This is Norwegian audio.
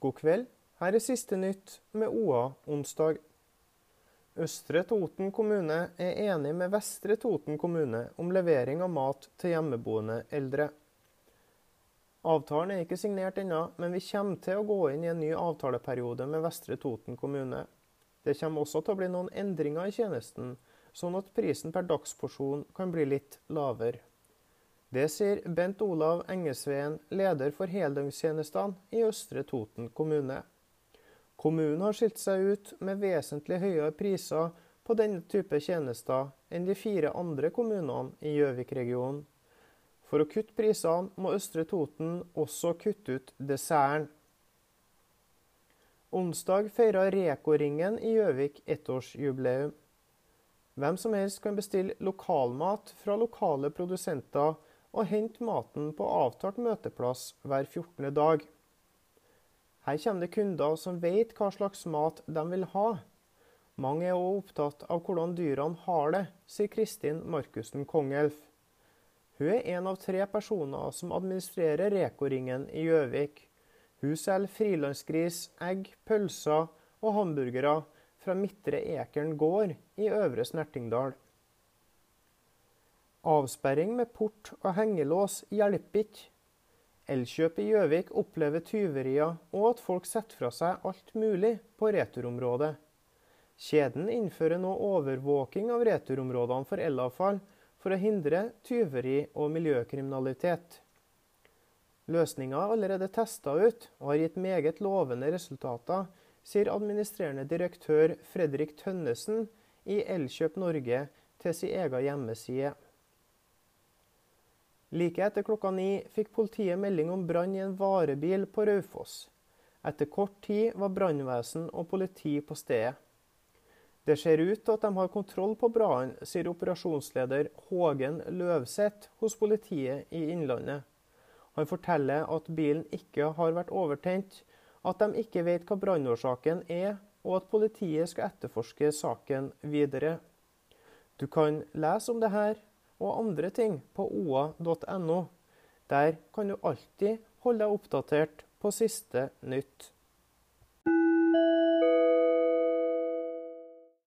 God kveld. Her er siste nytt med OA onsdag. Østre Toten kommune er enig med Vestre Toten kommune om levering av mat til hjemmeboende eldre. Avtalen er ikke signert ennå, men vi kommer til å gå inn i en ny avtaleperiode med Vestre Toten kommune. Det kommer også til å bli noen endringer i tjenesten, sånn at prisen per dagsporsjon kan bli litt lavere. Det sier Bent Olav Engesveen, leder for heldøgnstjenestene i Østre Toten kommune. Kommunen har skilt seg ut med vesentlig høyere priser på denne type tjenester enn de fire andre kommunene i Gjøvik-regionen. For å kutte prisene må Østre Toten også kutte ut desserten. Onsdag feira Reko-ringen i Gjøvik ettårsjubileum. Hvem som helst kan bestille lokalmat fra lokale produsenter og hente maten på avtalt møteplass hver 14. dag. Her kommer det kunder som vet hva slags mat de vil ha. Mange er òg opptatt av hvordan dyrene har det, sier Kristin Markussen Kongelf. Hun er en av tre personer som administrerer Reko-ringen i Gjøvik. Hun selger frilansgris, egg, pølser og hamburgere fra Midtre Ekern gård i Øvre Snertingdal. Avsperring med port og hengelås hjelper ikke. Elkjøp i Gjøvik opplever tyverier og at folk setter fra seg alt mulig på returområdet. Kjeden innfører nå overvåking av returområdene for elavfall for å hindre tyveri og miljøkriminalitet. Løsninga er allerede testa ut og har gitt meget lovende resultater, sier administrerende direktør Fredrik Tønnesen i Elkjøp Norge til sin egen hjemmeside. Like etter klokka ni fikk politiet melding om brann i en varebil på Raufoss. Etter kort tid var brannvesen og politi på stedet. Det ser ut til at de har kontroll på brannen, sier operasjonsleder Hågen Løvseth hos politiet i Innlandet. Han forteller at bilen ikke har vært overtent, at de ikke vet hva brannårsaken er, og at politiet skal etterforske saken videre. Du kan lese om det her og andre ting på oa.no. Der kan du alltid holde deg oppdatert på siste nytt.